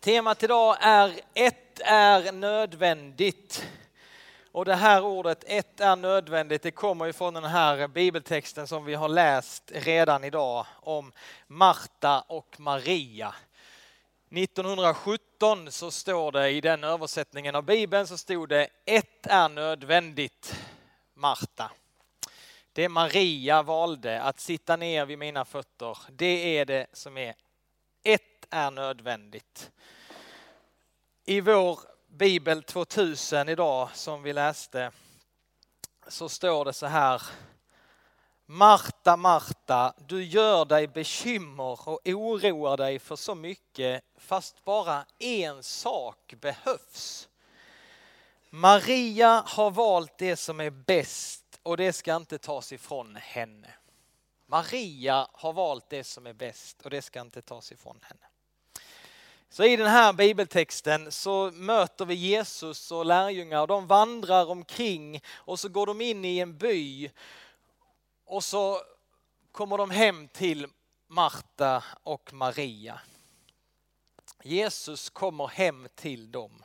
Temat idag är ett är nödvändigt. Och det här ordet ett är nödvändigt, det kommer ifrån den här bibeltexten som vi har läst redan idag om Marta och Maria. 1917 så står det i den översättningen av bibeln så stod det ett är nödvändigt Marta. Det Maria valde att sitta ner vid mina fötter, det är det som är ett är nödvändigt. I vår bibel 2000 idag som vi läste så står det så här. Marta, Marta, du gör dig bekymmer och oroar dig för så mycket fast bara en sak behövs. Maria har valt det som är bäst och det ska inte tas ifrån henne. Maria har valt det som är bäst och det ska inte tas ifrån henne. Så i den här bibeltexten så möter vi Jesus och lärjungar och de vandrar omkring och så går de in i en by och så kommer de hem till Marta och Maria. Jesus kommer hem till dem.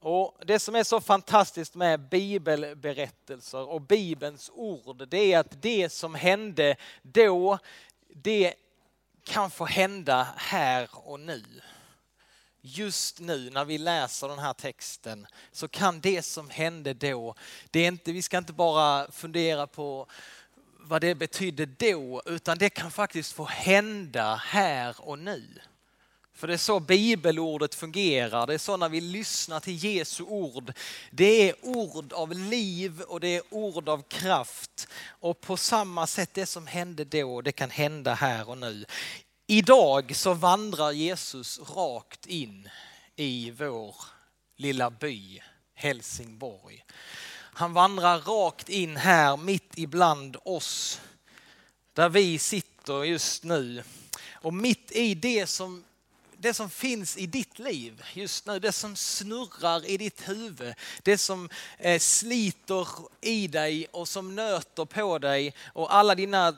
Och Det som är så fantastiskt med bibelberättelser och Bibelns ord, det är att det som hände då, det kan få hända här och nu. Just nu när vi läser den här texten så kan det som hände då, det är inte, vi ska inte bara fundera på vad det betydde då, utan det kan faktiskt få hända här och nu. För det är så bibelordet fungerar. Det är så när vi lyssnar till Jesu ord. Det är ord av liv och det är ord av kraft. Och på samma sätt, det som hände då, det kan hända här och nu. Idag så vandrar Jesus rakt in i vår lilla by Helsingborg. Han vandrar rakt in här mitt ibland oss där vi sitter just nu. Och mitt i det som det som finns i ditt liv just nu, det som snurrar i ditt huvud, det som eh, sliter i dig och som nöter på dig och alla dina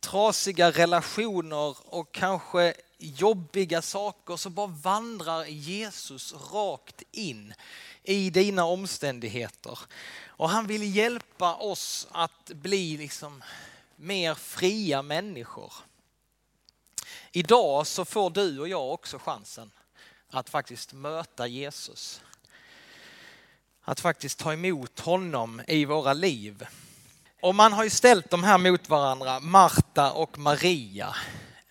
trasiga relationer och kanske jobbiga saker så bara vandrar Jesus rakt in i dina omständigheter. Och han vill hjälpa oss att bli liksom mer fria människor. Idag så får du och jag också chansen att faktiskt möta Jesus. Att faktiskt ta emot honom i våra liv. Och man har ju ställt de här mot varandra, Marta och Maria.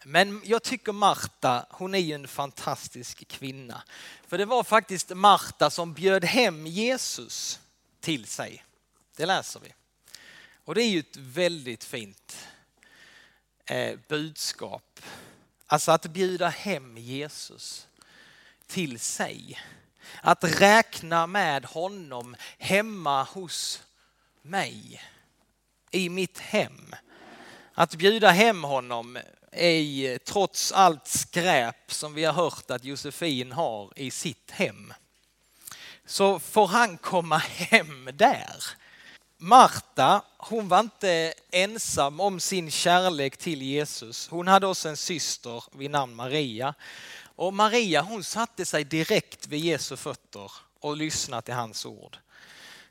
Men jag tycker Marta, hon är ju en fantastisk kvinna. För det var faktiskt Marta som bjöd hem Jesus till sig. Det läser vi. Och det är ju ett väldigt fint eh, budskap Alltså att bjuda hem Jesus till sig. Att räkna med honom hemma hos mig. I mitt hem. Att bjuda hem honom är trots allt skräp som vi har hört att Josefin har i sitt hem. Så får han komma hem där. Marta, hon var inte ensam om sin kärlek till Jesus. Hon hade också en syster vid namn Maria. Och Maria hon satte sig direkt vid Jesu fötter och lyssnade till hans ord.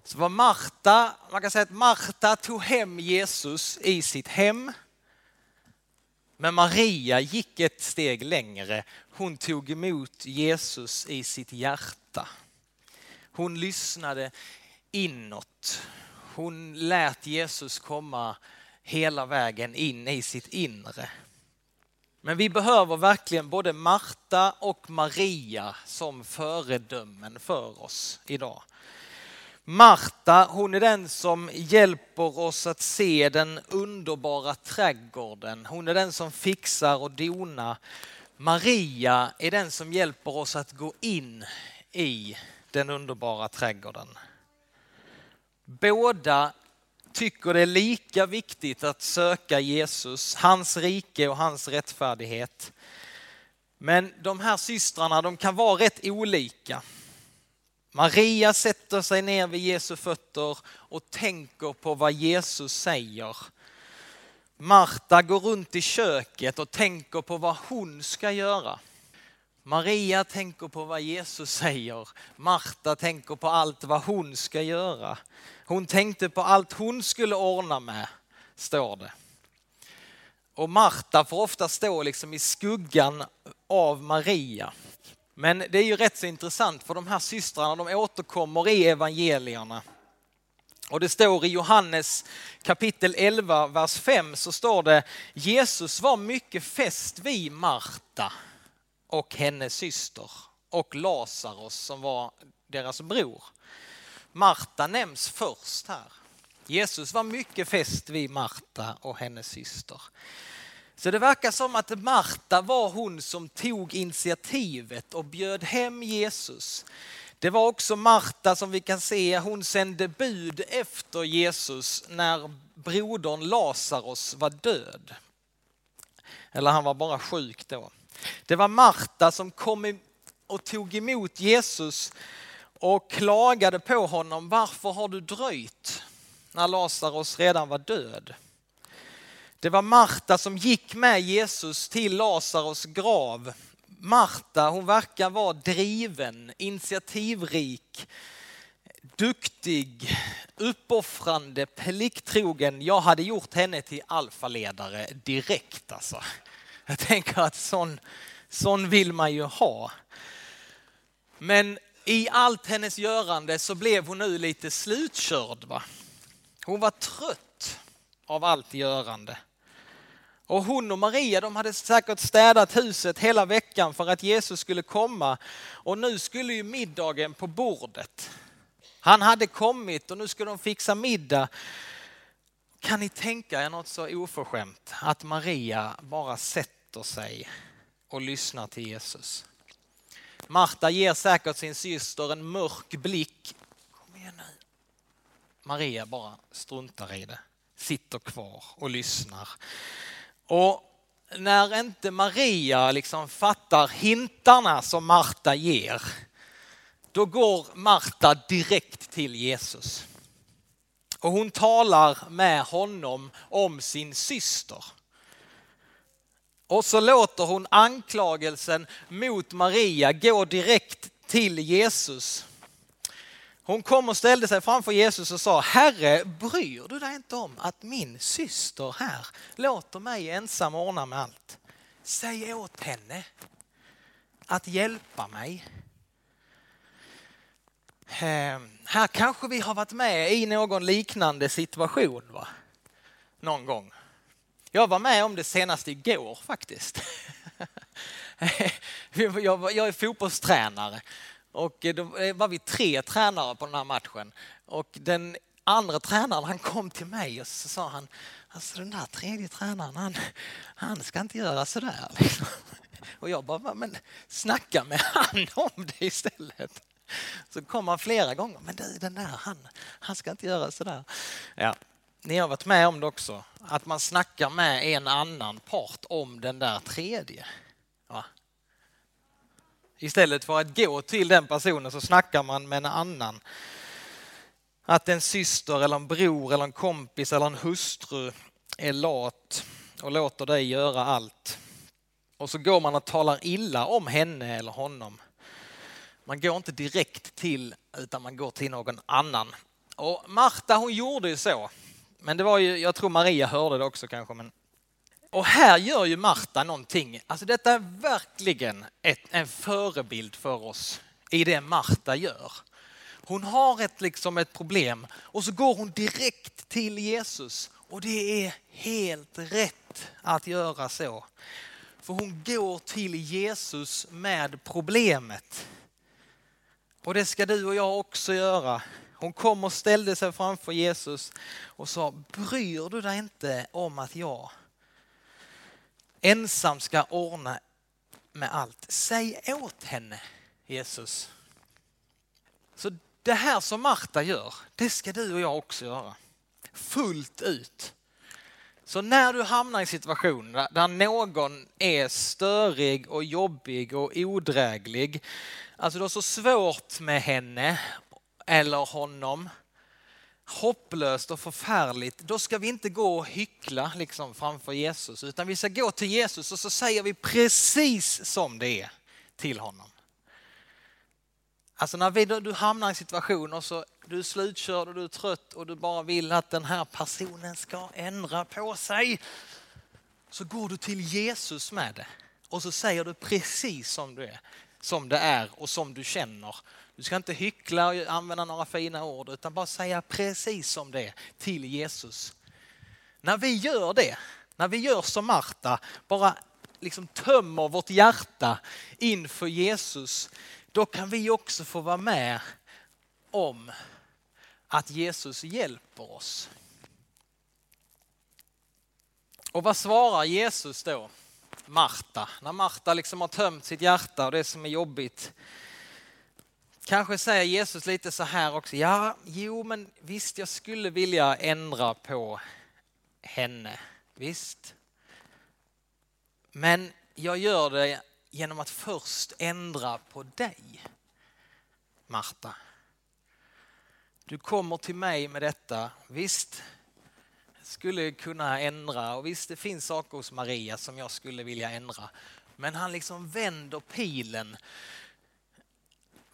Så var Marta, man kan säga att Marta tog hem Jesus i sitt hem. Men Maria gick ett steg längre. Hon tog emot Jesus i sitt hjärta. Hon lyssnade inåt. Hon lät Jesus komma hela vägen in i sitt inre. Men vi behöver verkligen både Marta och Maria som föredömen för oss idag. Marta, hon är den som hjälper oss att se den underbara trädgården. Hon är den som fixar och donar. Maria är den som hjälper oss att gå in i den underbara trädgården. Båda tycker det är lika viktigt att söka Jesus, hans rike och hans rättfärdighet. Men de här systrarna de kan vara rätt olika. Maria sätter sig ner vid Jesu fötter och tänker på vad Jesus säger. Marta går runt i köket och tänker på vad hon ska göra. Maria tänker på vad Jesus säger. Marta tänker på allt vad hon ska göra. Hon tänkte på allt hon skulle ordna med, står det. Och Marta får ofta stå liksom i skuggan av Maria. Men det är ju rätt så intressant för de här systrarna de återkommer i evangelierna. Och det står i Johannes kapitel 11, vers 5 så står det Jesus var mycket fäst vid Marta och hennes syster och Lazarus som var deras bror. Marta nämns först här. Jesus var mycket fäst vid Marta och hennes syster. Så det verkar som att Marta var hon som tog initiativet och bjöd hem Jesus. Det var också Marta som vi kan se, hon sände bud efter Jesus när brodern Lazarus var död. Eller han var bara sjuk då. Det var Marta som kom och tog emot Jesus och klagade på honom. Varför har du dröjt när Lazarus redan var död? Det var Marta som gick med Jesus till Lazarus grav. Marta, hon verkar vara driven, initiativrik, duktig, uppoffrande, plikttrogen. Jag hade gjort henne till alfaledare direkt alltså. Jag tänker att sån, sån vill man ju ha. Men i allt hennes görande så blev hon nu lite slutkörd. Va? Hon var trött av allt görande. Och hon och Maria de hade säkert städat huset hela veckan för att Jesus skulle komma. Och nu skulle ju middagen på bordet. Han hade kommit och nu skulle de fixa middag. Kan ni tänka er något så oförskämt att Maria bara sätter sig och lyssnar till Jesus. Marta ger säkert sin syster en mörk blick. Kom igen nu. Maria bara struntar i det, sitter kvar och lyssnar. Och när inte Maria liksom fattar hintarna som Marta ger, då går Marta direkt till Jesus. Och hon talar med honom om sin syster. Och så låter hon anklagelsen mot Maria gå direkt till Jesus. Hon kom och ställde sig framför Jesus och sa, Herre, bryr du dig inte om att min syster här låter mig ensam ordna med allt? Säg åt henne att hjälpa mig. Ehm, här kanske vi har varit med i någon liknande situation va? någon gång. Jag var med om det senast igår faktiskt. jag är fotbollstränare och eh, då eh, var vi tre tränare på den här matchen. Och den andra tränaren han kom till mig och så sa han, alltså den där tredje tränaren han, han ska inte göra sådär. Liksom. Och jag bara, men snacka med han om det istället. Så kom han flera gånger, men du den där han, han ska inte göra sådär. Ja, ni har varit med om det också, att man snackar med en annan part om den där tredje. Istället för att gå till den personen så snackar man med en annan. Att en syster eller en bror eller en kompis eller en hustru är lat och låter dig göra allt. Och så går man och talar illa om henne eller honom. Man går inte direkt till utan man går till någon annan. Och Marta hon gjorde ju så. Men det var ju, jag tror Maria hörde det också kanske. Men... Och här gör ju Marta någonting. Alltså detta är verkligen ett, en förebild för oss i det Marta gör. Hon har ett, liksom ett problem och så går hon direkt till Jesus. Och det är helt rätt att göra så. För hon går till Jesus med problemet. Och det ska du och jag också göra. Hon kom och ställde sig framför Jesus och sa, bryr du dig inte om att jag ensam ska ordna med allt? Säg åt henne, Jesus. Så det här som Marta gör, det ska du och jag också göra. Fullt ut. Så när du hamnar i en situation där någon är störig och jobbig och odräglig, alltså du har så svårt med henne eller honom, hopplöst och förfärligt, då ska vi inte gå och hyckla liksom framför Jesus, utan vi ska gå till Jesus och så säger vi precis som det är. till honom. Alltså när vi, du hamnar i en situation och så du är slutkörd och du är trött och du bara vill att den här personen ska ändra på sig. Så går du till Jesus med det och så säger du precis som du är, som det är och som du känner. Du ska inte hyckla och använda några fina ord utan bara säga precis som det är till Jesus. När vi gör det, när vi gör som Marta, bara liksom tömmer vårt hjärta inför Jesus, då kan vi också få vara med om att Jesus hjälper oss. Och vad svarar Jesus då Marta? När Marta liksom har tömt sitt hjärta och det som är jobbigt. Kanske säger Jesus lite så här också. Ja, jo, men visst, jag skulle vilja ändra på henne. Visst. Men jag gör det genom att först ändra på dig, Marta. Du kommer till mig med detta. Visst, skulle kunna ändra och visst det finns saker hos Maria som jag skulle vilja ändra. Men han liksom vänder pilen.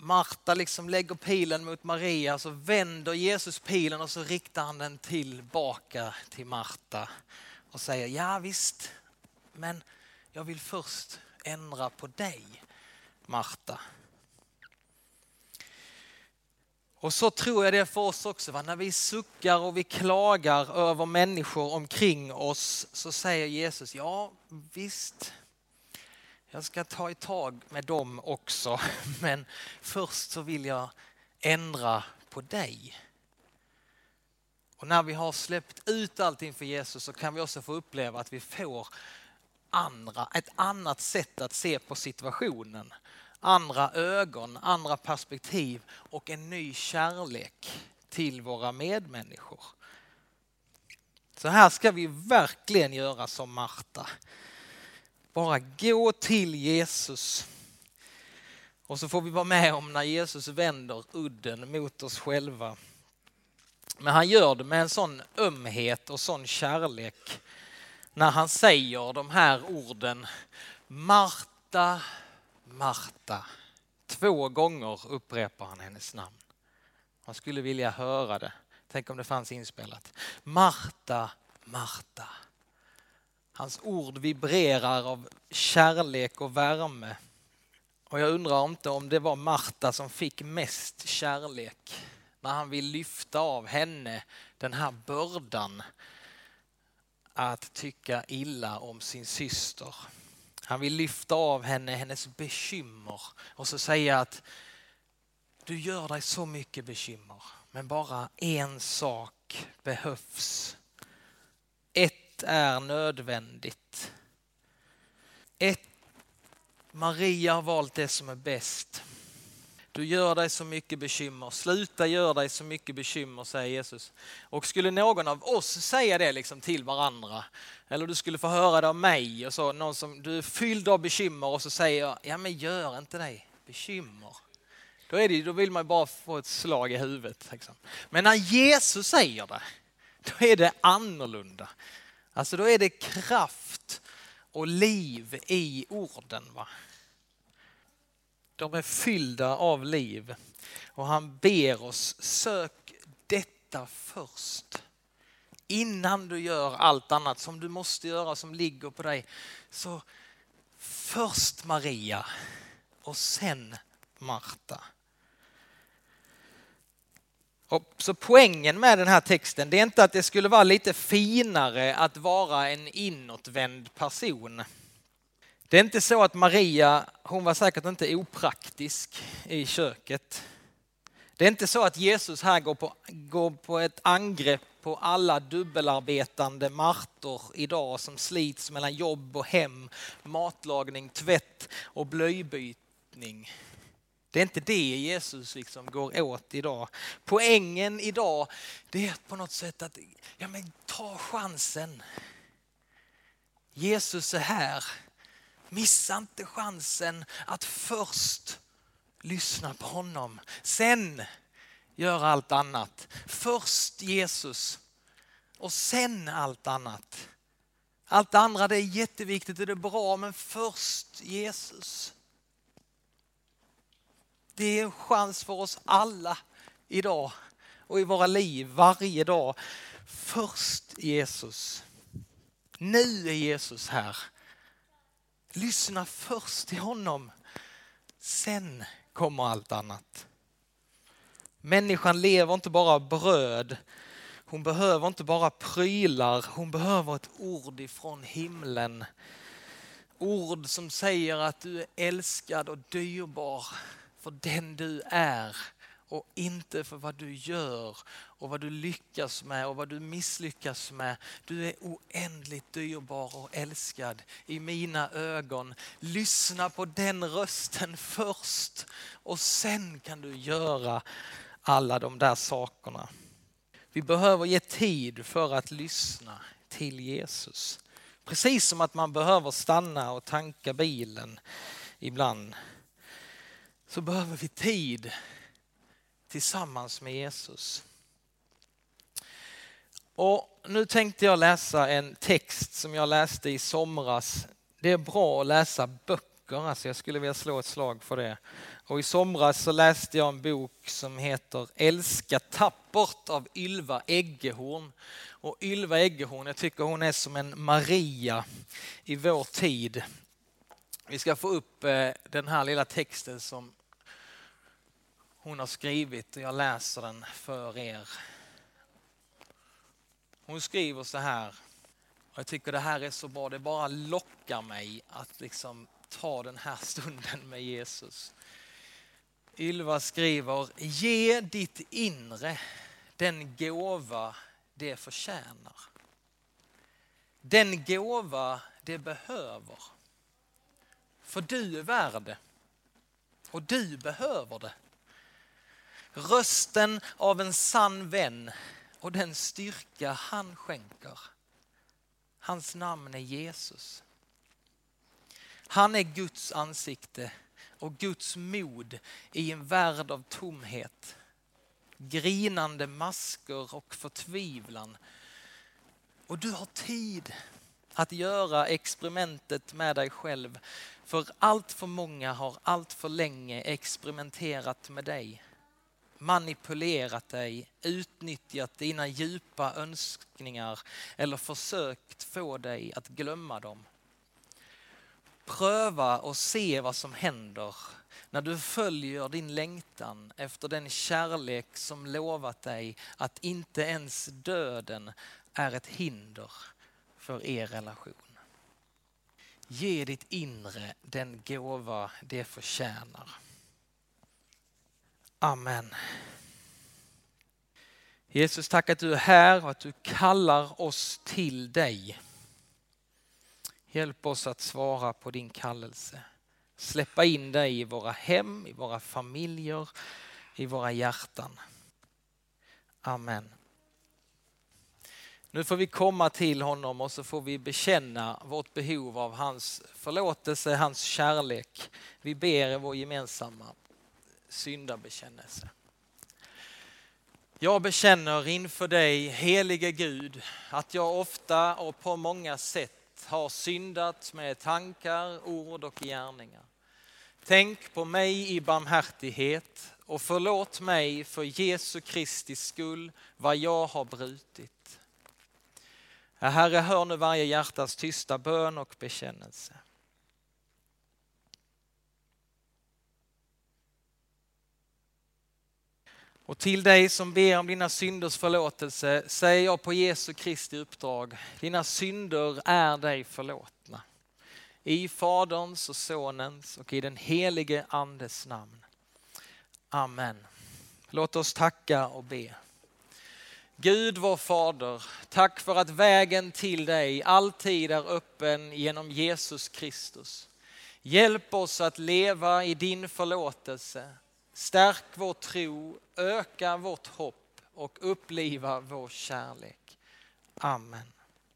Marta liksom lägger pilen mot Maria så vänder Jesus pilen och så riktar han den tillbaka till Marta och säger ja visst, men jag vill först ändra på dig, Marta. Och så tror jag det är för oss också. Va? När vi suckar och vi klagar över människor omkring oss så säger Jesus, ja visst, jag ska ta i tag med dem också, men först så vill jag ändra på dig. Och när vi har släppt ut allting för Jesus så kan vi också få uppleva att vi får andra, ett annat sätt att se på situationen andra ögon, andra perspektiv och en ny kärlek till våra medmänniskor. Så här ska vi verkligen göra som Marta. Bara gå till Jesus. Och så får vi vara med om när Jesus vänder udden mot oss själva. Men han gör det med en sån ömhet och sån kärlek när han säger de här orden Marta, Marta. Två gånger upprepar han hennes namn. Man skulle vilja höra det. Tänk om det fanns inspelat. Marta, Marta. Hans ord vibrerar av kärlek och värme. Och jag undrar inte om det var Marta som fick mest kärlek när han vill lyfta av henne den här bördan att tycka illa om sin syster. Han vill lyfta av henne hennes bekymmer och så säga att du gör dig så mycket bekymmer, men bara en sak behövs. Är nödvändigt. Ett, Maria har valt det som är bäst. Du gör dig så mycket bekymmer. Sluta göra dig så mycket bekymmer, säger Jesus. Och skulle någon av oss säga det liksom till varandra, eller du skulle få höra det av mig, och så, någon som du är fylld av bekymmer och så säger jag, ja men gör inte dig bekymmer. Då, är det, då vill man bara få ett slag i huvudet. Liksom. Men när Jesus säger det, då är det annorlunda. Alltså då är det kraft och liv i orden. Va? De är fyllda av liv. Och han ber oss, sök detta först. Innan du gör allt annat som du måste göra som ligger på dig. Så först Maria och sen Marta. Och så poängen med den här texten det är inte att det skulle vara lite finare att vara en inåtvänd person. Det är inte så att Maria, hon var säkert inte opraktisk i köket. Det är inte så att Jesus här går på, går på ett angrepp på alla dubbelarbetande martor idag som slits mellan jobb och hem, matlagning, tvätt och blöjbytning. Det är inte det Jesus liksom går åt idag. Poängen idag det är på något sätt att ja, men ta chansen. Jesus är här. Missa inte chansen att först lyssna på honom. Sen göra allt annat. Först Jesus och sen allt annat. Allt andra det är jätteviktigt och det är bra men först Jesus det är en chans för oss alla idag och i våra liv varje dag. Först Jesus. Nu är Jesus här. Lyssna först till honom. Sen kommer allt annat. Människan lever inte bara av bröd. Hon behöver inte bara prylar, hon behöver ett ord ifrån himlen. Ord som säger att du är älskad och dyrbar för den du är och inte för vad du gör och vad du lyckas med och vad du misslyckas med. Du är oändligt dyrbar och älskad i mina ögon. Lyssna på den rösten först och sen kan du göra alla de där sakerna. Vi behöver ge tid för att lyssna till Jesus. Precis som att man behöver stanna och tanka bilen ibland så behöver vi tid tillsammans med Jesus. Och nu tänkte jag läsa en text som jag läste i somras. Det är bra att läsa böcker, alltså jag skulle vilja slå ett slag för det. Och i somras så läste jag en bok som heter Älska tappert av Ylva Eggehorn. Och Ylva Eggehorn, jag tycker hon är som en Maria i vår tid. Vi ska få upp eh, den här lilla texten som hon har skrivit och jag läser den för er. Hon skriver så här, och jag tycker det här är så bra, det bara lockar mig att liksom ta den här stunden med Jesus. Ylva skriver, ge ditt inre den gåva det förtjänar. Den gåva det behöver. För du är värd det. Och du behöver det. Rösten av en sann vän och den styrka han skänker. Hans namn är Jesus. Han är Guds ansikte och Guds mod i en värld av tomhet. Grinande masker och förtvivlan. Och du har tid att göra experimentet med dig själv. För allt för många har allt för länge experimenterat med dig. Manipulerat dig, utnyttjat dina djupa önskningar eller försökt få dig att glömma dem. Pröva och se vad som händer när du följer din längtan efter den kärlek som lovat dig att inte ens döden är ett hinder för er relation. Ge ditt inre den gåva det förtjänar. Amen. Jesus, tack att du är här och att du kallar oss till dig. Hjälp oss att svara på din kallelse. Släppa in dig i våra hem, i våra familjer, i våra hjärtan. Amen. Nu får vi komma till honom och så får vi bekänna vårt behov av hans förlåtelse, hans kärlek. Vi ber i vår gemensamma syndabekännelse. Jag bekänner inför dig, helige Gud, att jag ofta och på många sätt har syndat med tankar, ord och gärningar. Tänk på mig i barmhärtighet och förlåt mig för Jesu Kristi skull vad jag har brutit. Herre, hör nu varje hjärtas tysta bön och bekännelse. Och till dig som ber om dina synders förlåtelse säger jag på Jesu Kristi uppdrag, dina synder är dig förlåtna. I Faderns och Sonens och i den helige Andes namn. Amen. Låt oss tacka och be. Gud vår Fader, tack för att vägen till dig alltid är öppen genom Jesus Kristus. Hjälp oss att leva i din förlåtelse Stärk vår tro, öka vårt hopp och uppliva vår kärlek. Amen.